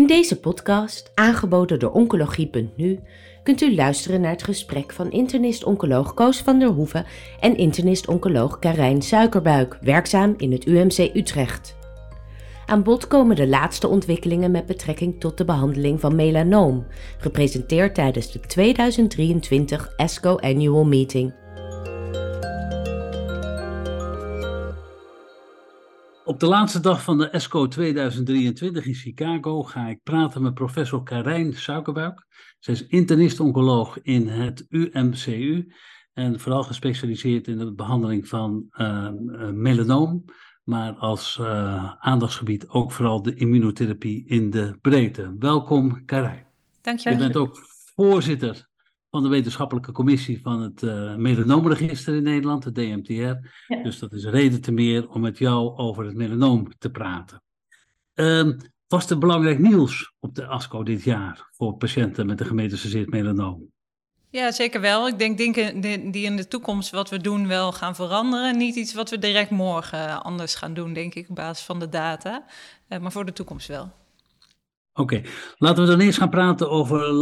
In deze podcast, aangeboden door Oncologie.nu, kunt u luisteren naar het gesprek van internist-oncoloog Koos van der Hoeven en internist-oncoloog Karijn Suikerbuik, werkzaam in het UMC Utrecht. Aan bod komen de laatste ontwikkelingen met betrekking tot de behandeling van melanoom, gepresenteerd tijdens de 2023 ESCO Annual Meeting. Op de laatste dag van de ESCO 2023 in Chicago ga ik praten met professor Karijn Suikerbuik. Zij is internist-oncoloog in het UMCU en vooral gespecialiseerd in de behandeling van uh, melanoom, maar als uh, aandachtsgebied ook vooral de immunotherapie in de breedte. Welkom Karijn. Dankjewel. Je bent ook voorzitter van de wetenschappelijke commissie van het uh, melanoomregister in Nederland, de DMTR. Dus dat is reden te meer om met jou over het melanoom te praten. Uh, was er belangrijk nieuws op de ASCO dit jaar voor patiënten met een gemetastaseerd melanoom? Ja, zeker wel. Ik denk dingen die in de toekomst wat we doen wel gaan veranderen. Niet iets wat we direct morgen anders gaan doen, denk ik, op basis van de data. Uh, maar voor de toekomst wel. Oké, laten we dan eerst gaan praten over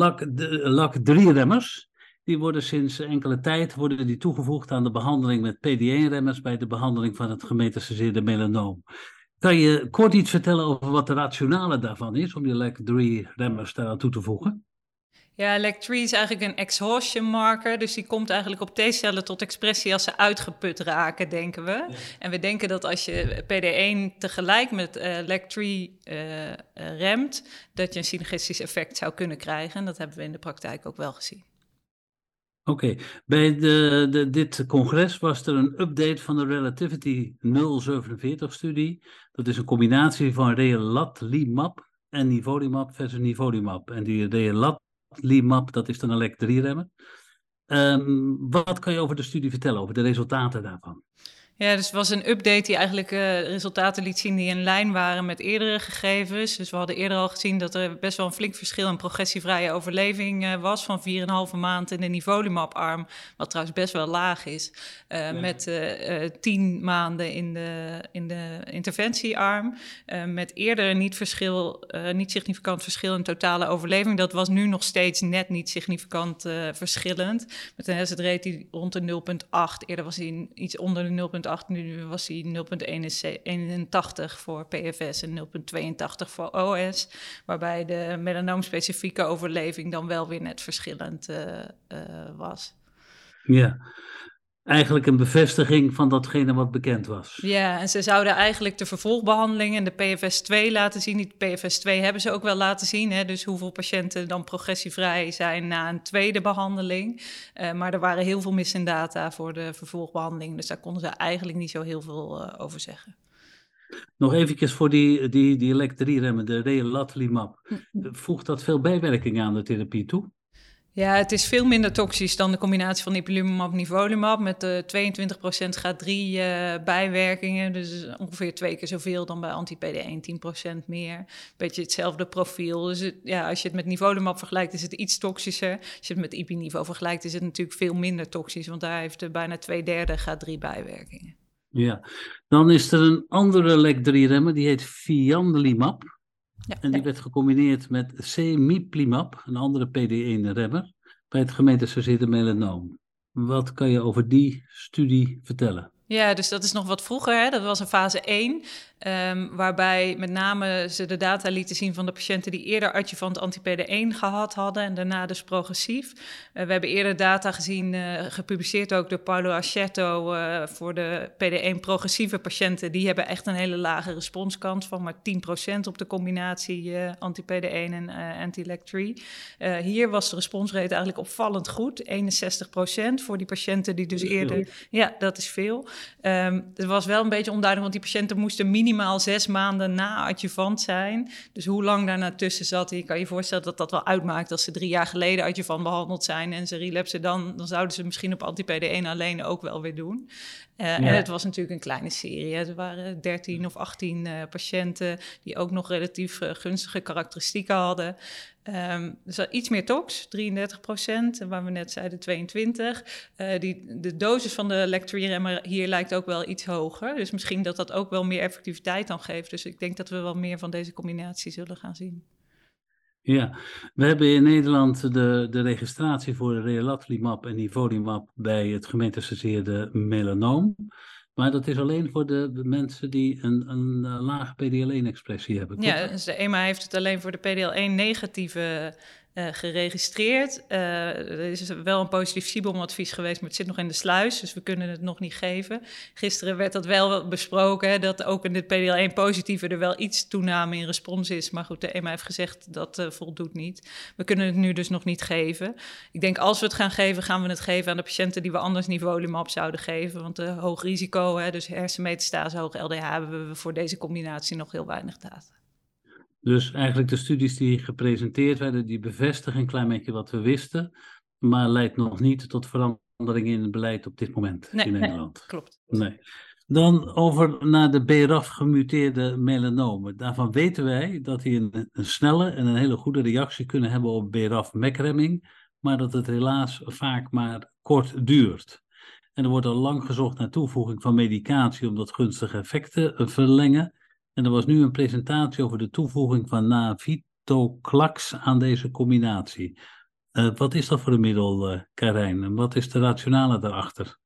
LAC-3-remmers. Die worden sinds enkele tijd worden die toegevoegd aan de behandeling met PD-1-remmers bij de behandeling van het gemetastaseerde melanoom. Kan je kort iets vertellen over wat de rationale daarvan is om die LAC-3-remmers daaraan toe te voegen? Ja, LAC3 is eigenlijk een exhaustion marker. Dus die komt eigenlijk op T-cellen tot expressie als ze uitgeput raken, denken we. Ja. En we denken dat als je PD1 tegelijk met uh, LAC3 uh, remt, dat je een synergistisch effect zou kunnen krijgen. En dat hebben we in de praktijk ook wel gezien. Oké, okay. bij de, de, dit congres was er een update van de Relativity 047-studie. Dat is een combinatie van relatlimab en nivolumab versus nivolumab. En die relatlimab, dat is dan een LEC3-remmer. Um, wat kan je over de studie vertellen, over de resultaten daarvan? Ja, dus het was een update die eigenlijk uh, resultaten liet zien die in lijn waren met eerdere gegevens. Dus we hadden eerder al gezien dat er best wel een flink verschil in progressievrije overleving uh, was van 4,5 maand in de nivolumab-arm, wat trouwens best wel laag is, uh, ja. met 10 maanden in de, in de interventiearm. met eerder niet, verschil, niet significant verschil in totale overleving. Dat was nu nog steeds net niet significant verschillend. Met een hazard rate die rond de 0,8. Eerder was hij iets onder de 0,8 nu was hij 0,81 voor PFS en 0,82 voor OS. Waarbij de melanoom-specifieke overleving dan wel weer net verschillend uh, uh, was. Ja, eigenlijk een bevestiging van datgene wat bekend was. Ja, en ze zouden eigenlijk de vervolgbehandeling en de PFS2 laten zien. Die PFS2 hebben ze ook wel laten zien. Hè? Dus hoeveel patiënten dan progressievrij zijn na een tweede behandeling. Uh, maar er waren heel veel missing data voor de vervolgbehandeling. Dus daar konden ze eigenlijk niet zo heel veel uh, over zeggen. Nog eventjes voor die, die, die LEC3-remmen, de relatlimab. Voegt dat veel bijwerkingen aan de therapie toe? Ja, het is veel minder toxisch dan de combinatie van ipilimumab en nivolumab. Met uh, 22% gaat drie uh, bijwerkingen. Dus ongeveer twee keer zoveel dan bij anti-PD1, 10% meer. Beetje hetzelfde profiel. Dus het, ja, als je het met nivolumab vergelijkt, is het iets toxischer. Als je het met ipi-niveau vergelijkt, is het natuurlijk veel minder toxisch. Want daar heeft er bijna twee derde gaat drie bijwerkingen. Ja, dan is er een andere LEC3-remmer, die heet Viandelimab. Ja, en die ja. werd gecombineerd met Semiplimab, een andere PD1-remmer, bij het gemetastaseerde melanoom. Wat kan je over die studie vertellen? Ja, dus dat is nog wat vroeger. Hè? Dat was een fase 1. Um, waarbij met name ze de data lieten zien van de patiënten die eerder adjuvant anti-PD1 gehad hadden en daarna dus progressief. Uh, we hebben eerder data gezien, uh, gepubliceerd ook door Paulo Ascetto uh, voor de PD1 progressieve patiënten. Die hebben echt een hele lage responskans van maar 10% op de combinatie anti-PD1 en anti-LEC3. hier was de responsrate eigenlijk opvallend goed, 61% voor die patiënten die dus eerder... Ja, dat is veel. Um, het was wel een beetje onduidelijk, want die patiënten moesten minimaal minimaal zes maanden na adjuvant zijn. Dus hoe lang daarna tussen zat, je kan je voorstellen dat dat wel uitmaakt. Als ze drie jaar geleden adjuvant behandeld zijn en ze relapsen dan, dan zouden ze misschien op anti-PD1 alleen ook wel weer doen. Uh, ja. En het was natuurlijk een kleine serie. Er waren 13 of 18 uh, patiënten die ook nog relatief uh, gunstige karakteristieken hadden. Um, dus iets meer tox, 33 procent, waar we net zeiden 22. die, de dosis van de lectuurremmer hier lijkt ook wel iets hoger. Dus misschien dat dat ook wel meer effectiviteit dan geeft. Dus ik denk dat we wel meer van deze combinatie zullen gaan zien. Ja, we hebben in Nederland de, de registratie voor relatlimab en nivolumab bij het gemeentestageerde melanoom. Maar dat is alleen voor de, de mensen die een, een, een lage PDL1-expressie hebben. Ja, dus de EMA heeft het alleen voor de PDL1-negatieve uh, geregistreerd. Uh, er is wel een positief SIBOM-advies geweest, maar het zit nog in de sluis, dus we kunnen het nog niet geven. Gisteren werd dat wel besproken, hè, dat ook in dit PDL1-positieve er wel iets toename in respons is. Maar goed, de EMA heeft gezegd dat uh, voldoet niet. We kunnen het nu dus nog niet geven. Ik denk als we het gaan geven, gaan we het geven aan de patiënten die we anders nivolumab zouden geven. Want hoog risico, hè, dus hersenmetastase, hoog LDH, hebben we voor deze combinatie nog heel weinig data. Dus eigenlijk de studies die gepresenteerd werden, die bevestigen een klein beetje wat we wisten, maar leidt nog niet tot verandering in het beleid op dit moment in Nederland. Nee, klopt. Nee. Dan over naar de BRAF-gemuteerde melanomen. Daarvan weten wij dat die een, een, snelle en een hele goede reactie kunnen hebben op BRAF-mekremming, maar dat het helaas vaak maar kort duurt. En er wordt al lang gezocht naar toevoeging van medicatie om dat gunstige effect te verlengen. En er was nu een presentatie over de toevoeging van Navitoclax aan deze combinatie. Uh, wat is dat voor een middel, uh, Karijn? En wat is de rationale daarachter?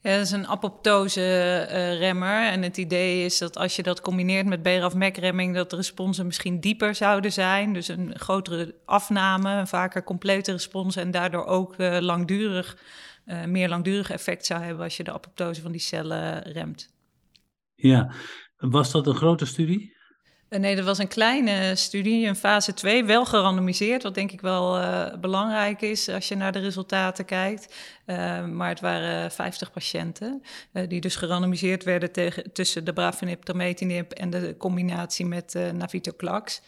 Ja, dat is een apoptose-remmer. Uh, en het idee is dat als je dat combineert met BRAF-MEK-remming... dat de responsen misschien dieper zouden zijn. Dus een grotere afname, een vaker complete respons... en daardoor ook langdurig, meer langdurig effect zou hebben... als je de apoptose van die cellen remt. Ja, was dat een grote studie? Eh, nee, dat was een kleine studie, een fase 2, wel gerandomiseerd, wat denk ik wel uh, belangrijk is als je naar de resultaten kijkt. Uh, maar het waren 50 patiënten uh, die dus gerandomiseerd werden tegen, tussen de brafinib, trametinib en de combinatie met navitoclax.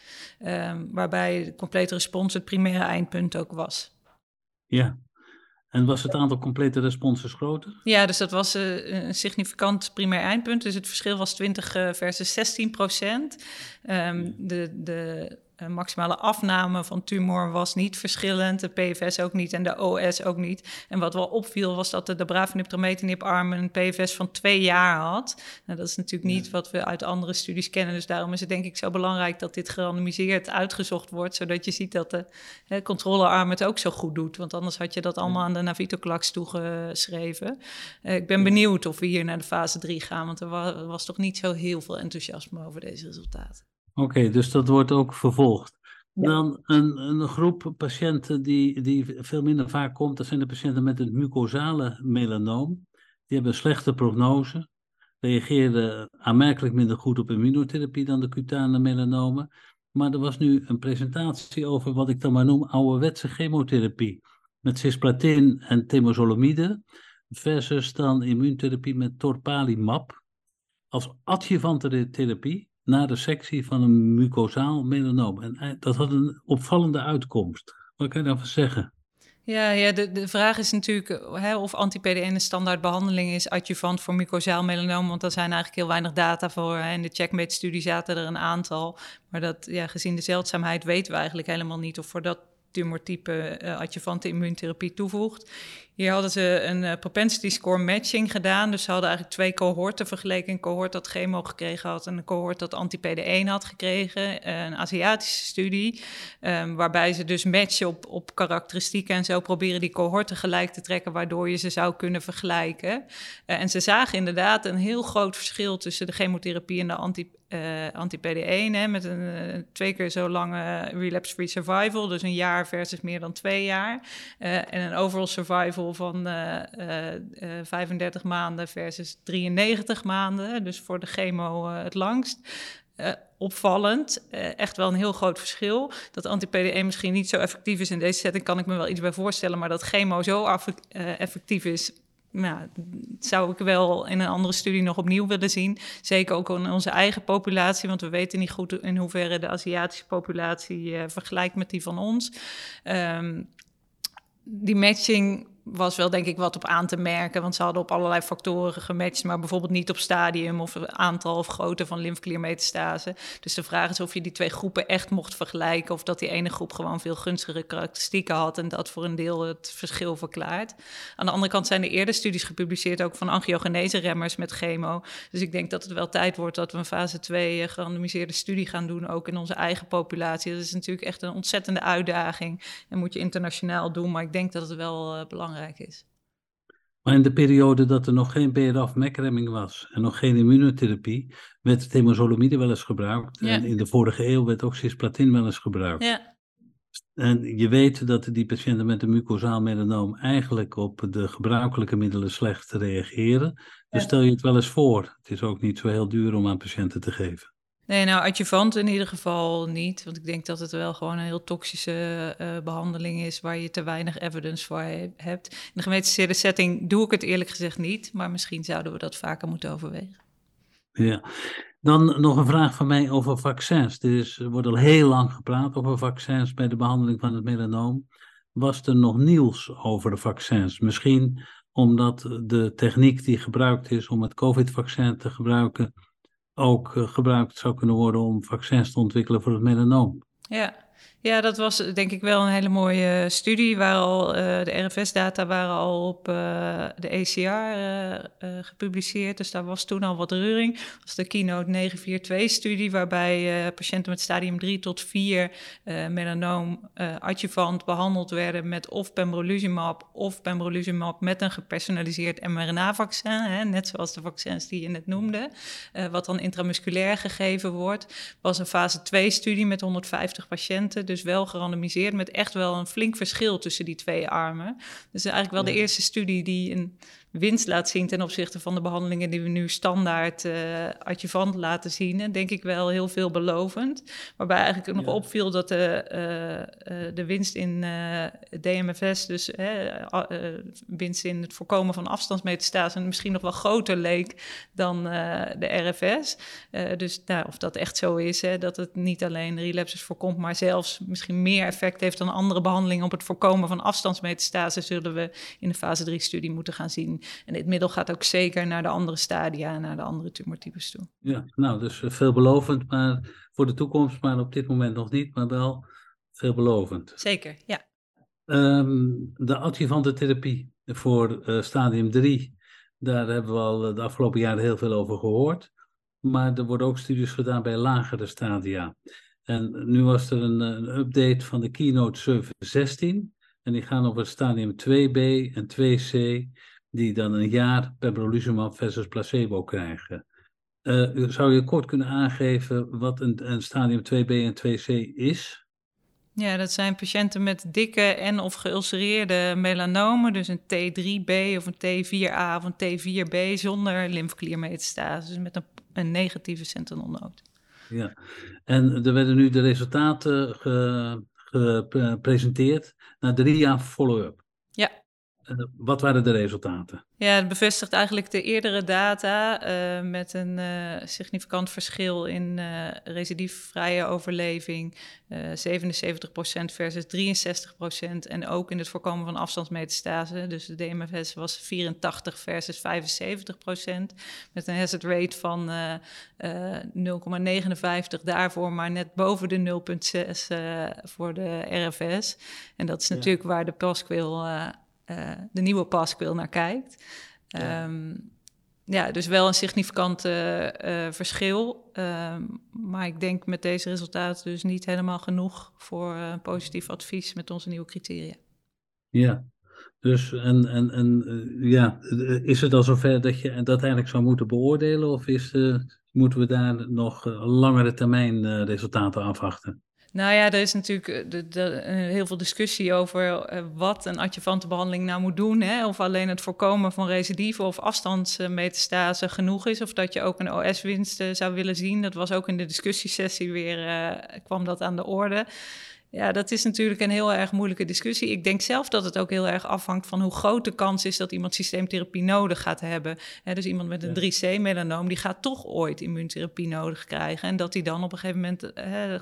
waarbij de complete respons het primaire eindpunt ook was. Ja, en was het aantal complete responses groter? Ja, dus dat was uh, een significant primair eindpunt. Dus het verschil was 20 uh, versus 16 procent. Um, de, de maximale afname van tumor was niet verschillend. De PFS ook niet en de OS ook niet. En wat wel opviel was dat de dabrafinib trametinib arm een PFS van twee jaar had. Nou, dat is natuurlijk niet wat we uit andere studies kennen. Dus daarom is het denk ik zo belangrijk dat dit gerandomiseerd uitgezocht wordt. Zodat je ziet dat de hè, controlearm het ook zo goed doet. Want anders had je dat allemaal aan de Navitoclax toegeschreven. Uh, ik ben benieuwd of we hier naar de fase 3 gaan. Want er was, was toch niet zo heel veel enthousiasme over deze resultaten. Oké, dus dat wordt ook vervolgd. Dan een, een groep patiënten die, die veel minder vaak komt, dat zijn de patiënten met het mucosale melanoom. Die hebben een slechte prognose, reageren aanmerkelijk minder goed op immunotherapie dan de cutane melanomen. Maar er was nu een presentatie over wat ik dan maar noem ouderwetse chemotherapie. Met cisplatin en temozolomide versus dan immuuntherapie met torpalimab als adjuvante therapie na de sectie van een mucosaal melanoom. En dat had een opvallende uitkomst. Wat kan je daarvan zeggen? Ja, ja de, de vraag is natuurlijk hè, of anti-PD1 een standaardbehandeling is adjuvant voor mucosaal melanoom, want daar zijn eigenlijk heel weinig data voor. Hè. In de checkmate-studie zaten er een aantal, maar dat, ja, gezien de zeldzaamheid weten we eigenlijk helemaal niet of voor dat tumortype uh, adjuvante immuuntherapie toevoegt. Hier hadden ze een uh, propensity score matching gedaan. Dus ze hadden eigenlijk twee cohorten vergeleken. Een cohort dat chemo gekregen had en een cohort dat anti-PD1 had gekregen. Uh, een Aziatische studie, um, waarbij ze dus matchen op, op karakteristieken en zo proberen die cohorten gelijk te trekken, waardoor je ze zou kunnen vergelijken. En ze zagen inderdaad een heel groot verschil tussen de chemotherapie en de anti uh, anti-PD1, met een uh, twee keer zo lange relapse-free survival, dus een jaar versus meer dan twee jaar. En een overall survival van 35 maanden versus 93 maanden, dus voor de chemo het langst. opvallend, echt wel een heel groot verschil. Dat anti-PD1 misschien niet zo effectief is in deze setting, kan ik me wel iets bij voorstellen, maar dat chemo zo effectief is, nou, zou ik wel in een andere studie nog opnieuw willen zien. Zeker ook in onze eigen populatie, want we weten niet goed in hoeverre de Aziatische populatie uh, vergelijkt met die van ons. Um, die matching was wel denk ik wat op aan te merken, want ze hadden op allerlei factoren gematcht, maar bijvoorbeeld niet op stadium of aantal of grootte van lymfekliermetastase. Dus de vraag is of je die twee groepen echt mocht vergelijken of dat die ene groep gewoon veel gunstigere karakteristieken had en dat voor een deel het verschil verklaart. Aan de andere kant zijn er eerder studies gepubliceerd ook van angiogenese-remmers met chemo. Dus ik denk dat het wel tijd wordt dat we een fase 2 eh, gerandomiseerde studie gaan doen, ook in onze eigen populatie. Dat is natuurlijk echt een ontzettende uitdaging en moet je internationaal doen, maar ik denk dat het wel uh, belangrijk is. Maar in de periode dat er nog geen BRAF-mekremming was en nog geen immunotherapie, werd temozolomide wel eens gebruikt. En in de vorige eeuw werd ook cisplatin wel eens gebruikt. Ja. En je weet dat die patiënten met een mucosaal melanoom eigenlijk op de gebruikelijke middelen slecht reageren. Dus stel je het wel eens voor. Het is ook niet zo heel duur om aan patiënten te geven. Nee, nou, adjuvant in ieder geval niet. Want ik denk dat het wel gewoon een heel toxische uh, behandeling is... waar je te weinig evidence voor hebt. In de gemeentelijke setting doe ik het eerlijk gezegd niet... maar misschien zouden we dat vaker moeten overwegen. Ja, dan nog een vraag van mij over vaccins. Er, is, wordt al heel lang gepraat over vaccins bij de behandeling van het melanoom. Was er nog nieuws over de vaccins? Misschien omdat de techniek die gebruikt is om het COVID-vaccin te gebruiken ook eh, gebruikt zou kunnen worden om vaccins te ontwikkelen voor het melanoom. Ja, ja, dat was denk ik wel een hele mooie studie. Waar al, uh, de RFS-data waren al op de ECR gepubliceerd. Dus daar was toen al wat reuring. Dat was de Keynote 942-studie, waarbij patiënten met stadium 3 tot 4 melanoom adjuvant behandeld werden met of pembrolizumab of pembrolizumab met een gepersonaliseerd mRNA-vaccin. Net zoals de vaccins die je net noemde. wat dan intramusculair gegeven wordt. was een fase 2-studie met 150 patiënten dus wel gerandomiseerd met echt wel een flink verschil tussen die twee armen. Dus eigenlijk wel de eerste studie die een winst laat zien ten opzichte van de behandelingen die we nu standaard uh, adjuvant laten zien. En denk ik wel heel veelbelovend. Waarbij eigenlijk nog opviel dat de, uh, de winst in DMFS, dus winst in het voorkomen van afstandsmetastase, misschien nog wel groter leek dan de RFS. dus nou, of dat echt zo is, hè, dat het niet alleen relapses voorkomt, maar zelfs misschien meer effect heeft dan andere behandelingen op het voorkomen van afstandsmetastase, zullen we in de fase 3-studie moeten gaan zien. En dit middel gaat ook zeker naar de andere stadia, naar de andere tumortypes toe. Ja, nou, dus eh, veelbelovend, maar voor de toekomst, maar op dit moment nog niet, maar wel veelbelovend. Zeker, ja. Um, de adjuvante therapie voor uh, stadium 3, daar hebben we al de afgelopen jaren heel veel over gehoord. Maar er worden ook studies gedaan bij lagere stadia. En nu was er een, een update van de Keynote 716. En die gaan over stadium 2b en 2c die dan een jaar pembrolizumab versus placebo krijgen. Uh, zou je kort kunnen aangeven wat een, een stadium 2b en 2c is? Ja, dat zijn patiënten met dikke en of geulcereerde melanomen, dus een T3b of een T4a of een T4b zonder lymfekliermetastase, dus met een, een negatieve sentinel Ja, en er werden nu de resultaten gepresenteerd na drie jaar follow-up. Ja. Wat waren de resultaten? Ja, het bevestigt eigenlijk de eerdere data uh, met een uh, significant verschil in uh, recidiefvrije overleving. 77% versus 63% en ook in het voorkomen van afstandsmetastase. Dus de DMFS was 84 versus 75% met een hazard rate van 0,59 daarvoor, maar net boven de 0,6 voor de RFS. En dat is natuurlijk waar de Pasquil uh, de nieuwe Pasquil naar kijkt. Ja. Um, ja, dus wel een significant uh, verschil. Um, maar ik denk met deze resultaten dus niet helemaal genoeg voor uh, positief advies met onze nieuwe criteria. Ja, dus en, en, en ja, is het al zover dat je dat eigenlijk zou moeten beoordelen? Of is, moeten we daar nog langere termijn resultaten afwachten? Nou ja, er is natuurlijk eh, eh, heel veel discussie over uh, wat een adjuvante behandeling nou moet doen. Hè? Of alleen het voorkomen van recidive of afstandsmetastase genoeg is. Of dat je ook een OS-winst zou willen zien. Dat was ook in de discussiesessie weer, kwam dat aan de orde. Ja, dat is natuurlijk een heel erg moeilijke discussie. Ik denk zelf dat het ook heel erg afhangt van hoe groot de kans is dat iemand systeemtherapie nodig gaat hebben. dus iemand met een 3C-melanoom, die gaat toch ooit immuuntherapie nodig krijgen. En dat hij dan op een gegeven moment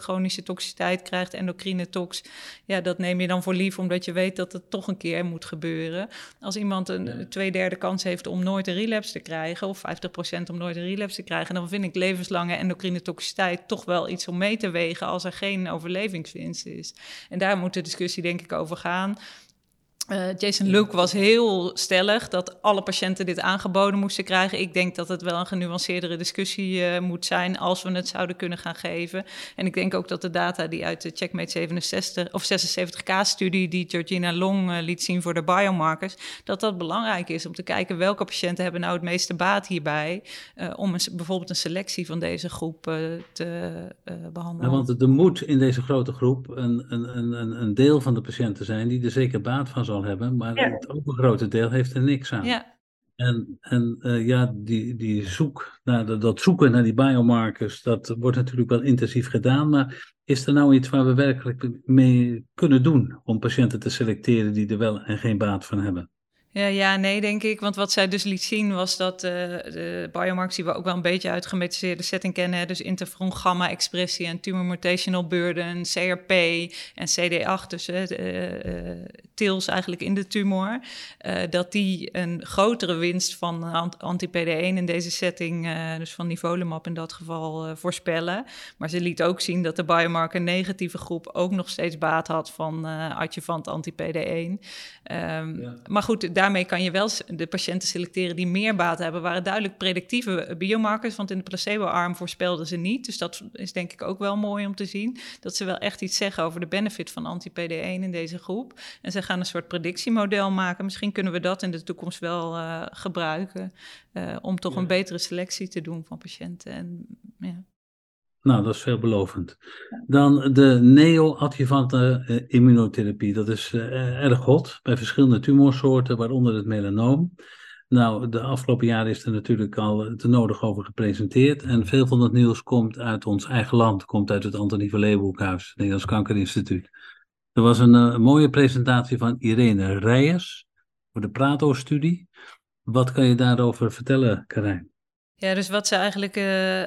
chronische toxiciteit krijgt, endocrine tox. Ja, dat neem je dan voor lief, omdat je weet dat het toch een keer moet gebeuren. Als iemand een ja. twee derde kans heeft om nooit een relapse te krijgen, of 50% om nooit een relapse te krijgen, dan vind ik levenslange endocrine toxiciteit toch wel iets om mee te wegen als er geen overlevingswinst is En daar moet de discussie denk ik over gaan. Uh, Jason Luke was heel stellig dat alle patiënten dit aangeboden moesten krijgen. Ik denk dat het wel een genuanceerdere discussie uh, moet zijn als we het zouden kunnen gaan geven. En ik denk ook dat de data die uit de Checkmate 67 of 76K-studie die Georgina Long uh, liet zien voor de biomarkers, dat dat belangrijk is om te kijken welke patiënten hebben nou het meeste baat hierbij om bijvoorbeeld een selectie van deze groep te behandelen. Want er moet in deze grote groep een, een, een, een deel van de patiënten zijn die er zeker baat van zal hebben, maar het overgrote deel heeft er niks aan. Ja. En, en uh, ja, die, die zoek naar, dat zoeken naar die biomarkers, dat wordt natuurlijk wel intensief gedaan, maar is er nou iets waar we werkelijk mee kunnen doen om patiënten te selecteren die er wel en geen baat van hebben? Ja, ja, nee, denk ik. Want wat zij dus liet zien was dat uh, de biomarkers die we ook wel een beetje uit gemetiseerde setting kennen, dus interferon gamma-expressie en tumor mutational burden, CRP en CD8, dus uh, uh, TILs eigenlijk in de tumor, dat die een grotere winst van anti-PD1 in deze setting, dus van nivolumab in dat geval, voorspellen. Maar ze liet ook zien dat de biomarker negatieve groep ook nog steeds baat had van adjuvant anti-PD1. Um, ehm, ja. Maar goed, daarmee kan je wel de patiënten selecteren die meer baat hebben. waren duidelijk predictieve biomarkers, want in de placebo-arm voorspelden ze niet. Dus dat is denk ik ook wel mooi om te zien. Dat ze wel echt iets zeggen over de benefit van anti-PD1 in deze groep. En ze gaan een soort predictiemodel maken. Misschien kunnen we dat in de toekomst wel uh, gebruiken uh, om toch ja. een betere selectie te doen van patiënten. En, ja. Nou, dat is veelbelovend. Dan de neoadjuvante uh, immunotherapie. Dat is uh, erg hot bij verschillende tumorsoorten, waaronder het melanoom. Nou, de afgelopen jaren is er natuurlijk al te nodig over gepresenteerd. En veel van het nieuws komt uit ons eigen land, komt uit het Antonie van Leeuwenhoekhuis, het Nederlands Kankerinstituut. Er was een uh, mooie presentatie van Irene Rijers voor de Prato-studie. Wat kan je daarover vertellen, Karijn? Ja, dus wat ze eigenlijk uh,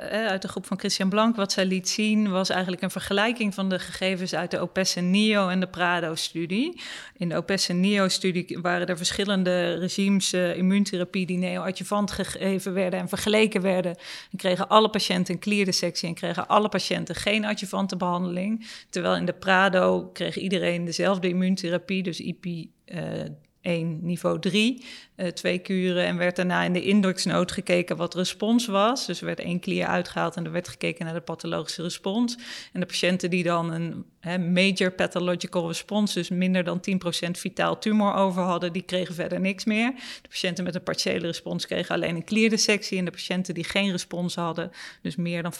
uit de groep van Christian Blank, wat zij liet zien, was eigenlijk een vergelijking van de gegevens uit de OPES-NIO en de Prado-studie. In de OPES-NIO-studie waren er verschillende regimes uh, immuuntherapie die neoadjuvant gegeven werden en vergeleken werden. En kregen alle patiënten een klierdissectie en kregen alle patiënten geen adjuvante behandeling. Terwijl in de Prado kreeg iedereen dezelfde immuuntherapie, dus IP... Uh, 1 niveau 3, uh, twee kuren. En werd daarna in de indexnoot gekeken wat respons was. Dus er werd één klier uitgehaald en er werd gekeken naar de pathologische respons. En de patiënten die dan een major pathological response, dus minder dan 10% vitaal tumor over hadden, die kregen verder niks meer. De patiënten met een partiële respons kregen alleen een klierdissectie. En de patiënten die geen respons hadden, dus meer dan 50%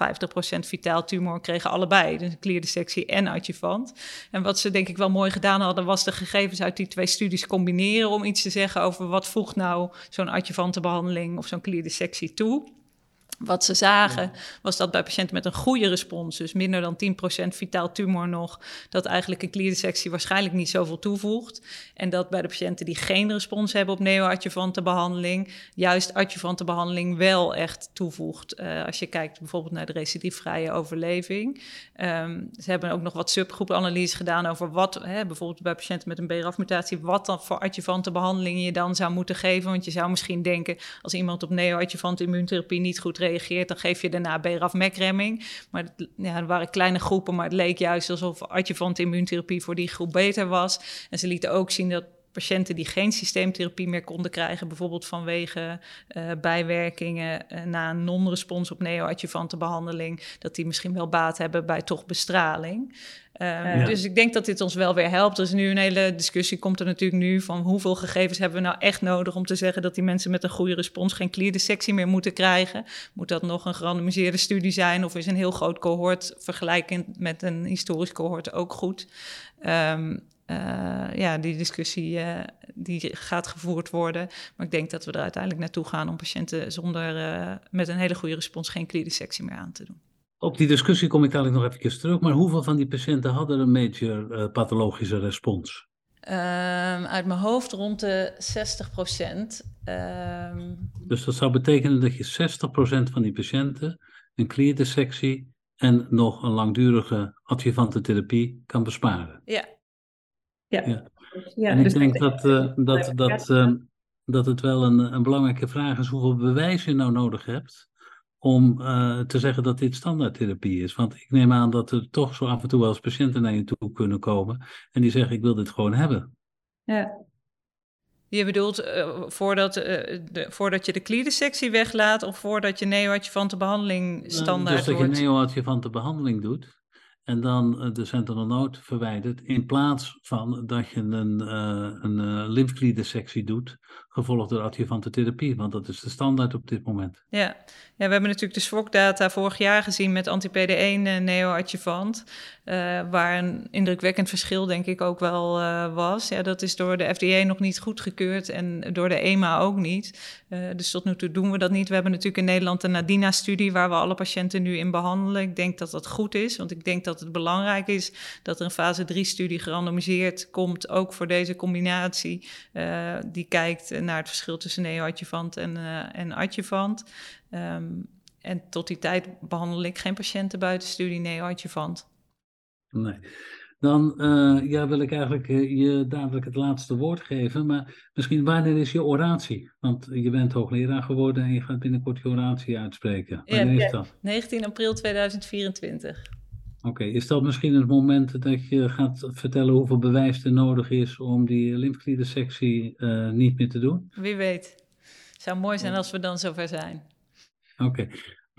vitaal tumor, kregen allebei. Dus een klierdissectie en adjuvant. En wat ze denk ik wel mooi gedaan hadden, was de gegevens uit die twee studies combineren om iets te zeggen over wat voegt nou zo'n adjuvante behandeling of zo'n klierdissectie toe. Wat ze zagen was dat bij patiënten met een goede respons, dus minder dan 10% vitaal tumor nog, dat eigenlijk een klierdissectie waarschijnlijk niet zoveel toevoegt. En dat bij de patiënten die geen respons hebben op neoadjuvante behandeling, juist adjuvante behandeling wel echt toevoegt. Uh, als je kijkt bijvoorbeeld naar de recidiefvrije overleving. Um, ze hebben ook nog wat subgroepanalyses gedaan over wat, hè, bijvoorbeeld bij patiënten met een BRAF-mutatie, wat dan voor adjuvante behandeling je dan zou moeten geven. Want je zou misschien denken, als iemand op neoadjuvante immuuntherapie niet goed reageert, reageert, dan geef je daarna BRAF-MEK-remming. Maar ja, er waren kleine groepen, maar het leek juist alsof adjuvant immuuntherapie voor die groep beter was. En ze lieten ook zien dat patiënten die geen systeemtherapie meer konden krijgen, bijvoorbeeld vanwege uh, bijwerkingen uh, na een non-respons op neoadjuvante behandeling, dat die misschien wel baat hebben bij toch bestraling. Um, ja. Dus ik denk dat dit ons wel weer helpt. Er is nu een hele discussie, komt er natuurlijk nu, van hoeveel gegevens hebben we nou echt nodig om te zeggen dat die mensen met een goede respons geen klierdissectie meer moeten krijgen. Moet dat nog een gerandomiseerde studie zijn of is een heel groot cohort vergelijkend met een historisch cohort ook goed? Um, ja, die discussie uh, die gaat gevoerd worden. Maar ik denk dat we er uiteindelijk naartoe gaan om patiënten zonder, uh, met een hele goede respons geen klierdissectie meer aan te doen. Op die discussie kom ik dadelijk nog even terug, maar hoeveel van die patiënten hadden een major uh, pathologische respons? Um, uit mijn hoofd rond de 60 procent. Um... Dus dat zou betekenen dat je 60 procent van die patiënten een klierdissectie en nog een langdurige adjuvante therapie kan besparen. Ja. Ja. ja. ja en dus ik denk dat, uh, dat, dat, uh, dat het wel een, een belangrijke vraag is hoeveel bewijs je nou nodig hebt om uh, te zeggen dat dit standaardtherapie is. Want ik neem aan dat er toch zo af en toe wel eens patiënten naar je toe kunnen komen en die zeggen ik wil dit gewoon hebben. Ja. Je bedoelt uh, voordat, uh, de, voordat je de kliedensectie weglaat of voordat je neoadjuvante behandling standaard dus dat wordt? je neoadjuvante behandling doet en dan uh, de sentinel node verwijdert, in plaats van dat je een, uh, een uh, lymfkliedensectie doet, gevolgd door adjuvante therapie, want dat is de standaard op dit moment. Ja, ja we hebben natuurlijk de SWOG-data vorig jaar gezien met anti-PD1 neoadjuvant, waar een indrukwekkend verschil denk ik ook wel was. Ja, dat is door de FDA nog niet goedgekeurd en door de EMA ook niet. dus tot nu toe doen we dat niet. We hebben natuurlijk in Nederland een NADINA-studie waar we alle patiënten nu in behandelen. Ik denk dat dat goed is, want ik denk dat dat het belangrijk is dat er een fase 3-studie gerandomiseerd komt, ook voor deze combinatie, uh, die kijkt naar het verschil tussen neoadjuvant en, uh, en adjuvant. Um, en tot die tijd behandel ik geen patiënten buiten studie neoadjuvant. Nee. Dan uh, ja, wil ik eigenlijk je dadelijk het laatste woord geven. Maar misschien wanneer is je oratie? Want je bent hoogleraar geworden en je gaat binnenkort je oratie uitspreken. Wanneer ja, is dat? 19 april 2024. Oké, is dat misschien het moment dat je gaat vertellen hoeveel bewijs er nodig is om die lymfkliedensectie uh, niet meer te doen? Wie weet. Het zou mooi zijn als we dan zover zijn. Oké. Okay.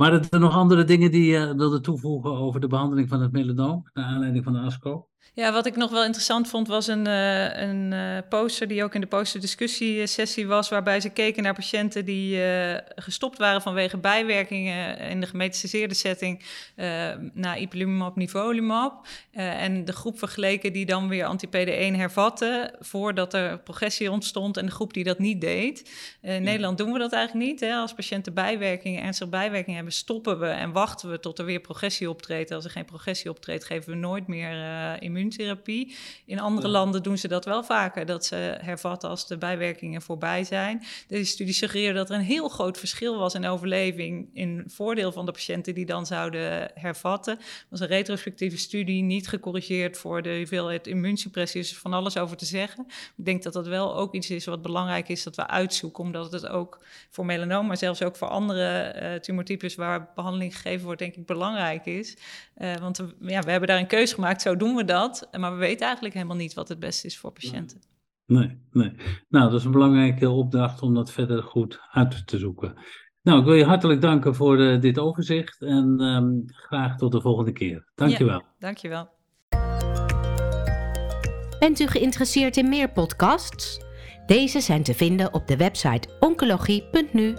Waren er nog andere dingen die je wilde toevoegen over de behandeling van het melanoom, naar aanleiding van de ASCO? Ja, wat ik nog wel interessant vond was een, uh, een uh, poster die ook in de posterdiscussiesessie was, waarbij ze keken naar patiënten die uh, gestopt waren vanwege bijwerkingen in de gemetastaseerde setting na ipilimumab, nivolumab. en de groep vergeleken die dan weer anti-PD1 hervatte voordat er progressie ontstond en de groep die dat niet deed. In ja. Nederland doen we dat eigenlijk niet. Hè. Als patiënten bijwerkingen, ernstige bijwerkingen hebben, stoppen we en wachten we tot er weer progressie optreedt. Als er geen progressie optreedt, geven we nooit meer immuun immuuntherapie. In andere ja. landen doen ze dat wel vaker, dat ze hervatten als de bijwerkingen voorbij zijn. Deze studie suggereerde dat er een heel groot verschil was in overleving in voordeel van de patiënten die dan zouden hervatten. Het was een retrospectieve studie, niet gecorrigeerd voor de hoeveelheid immuunsuppressie, is van alles over te zeggen. Ik denk dat dat wel ook iets is wat belangrijk is dat we uitzoeken, omdat het ook voor melanoom, maar zelfs ook voor andere uh, tumortypes waar behandeling gegeven wordt, denk ik belangrijk is. Uh, want we, ja, we hebben daar een keuze gemaakt, zo doen we dat. Maar we weten eigenlijk helemaal niet wat het beste is voor patiënten. Nee, nee. Nou, dat is een belangrijke opdracht om dat verder goed uit te zoeken. Nou, ik wil je hartelijk danken voor uh, dit overzicht en um, graag tot de volgende keer. Dankjewel. Ja, dankjewel. Bent u geïnteresseerd in meer podcasts? Deze zijn te vinden op de website oncologie.nu